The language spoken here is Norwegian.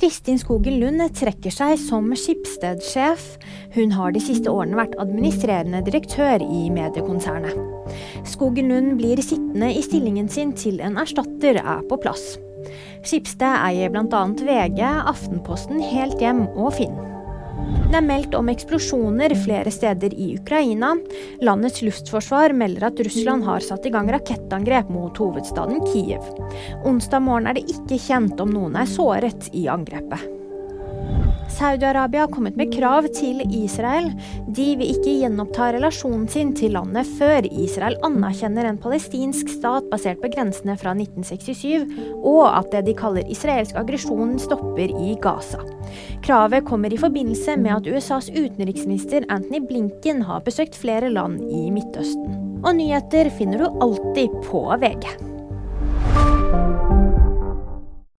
Kristin Skogen Lund trekker seg som Skipsted-sjef. Hun har de siste årene vært administrerende direktør i mediekonsernet. Skogen Lund blir sittende i stillingen sin til en erstatter er på plass. Skipsted eier bl.a. VG, Aftenposten, Helt Hjem og Finn. Det er meldt om eksplosjoner flere steder i Ukraina. Landets luftforsvar melder at Russland har satt i gang rakettangrep mot hovedstaden Kiev. Onsdag morgen er det ikke kjent om noen er såret i angrepet. Saudi-Arabia har kommet med krav til Israel. De vil ikke gjenoppta relasjonen sin til landet før Israel anerkjenner en palestinsk stat basert på grensene fra 1967, og at det de kaller israelsk aggresjon stopper i Gaza. Kravet kommer i forbindelse med at USAs utenriksminister Anthony Blinken har besøkt flere land i Midtøsten. Og nyheter finner du alltid på VG.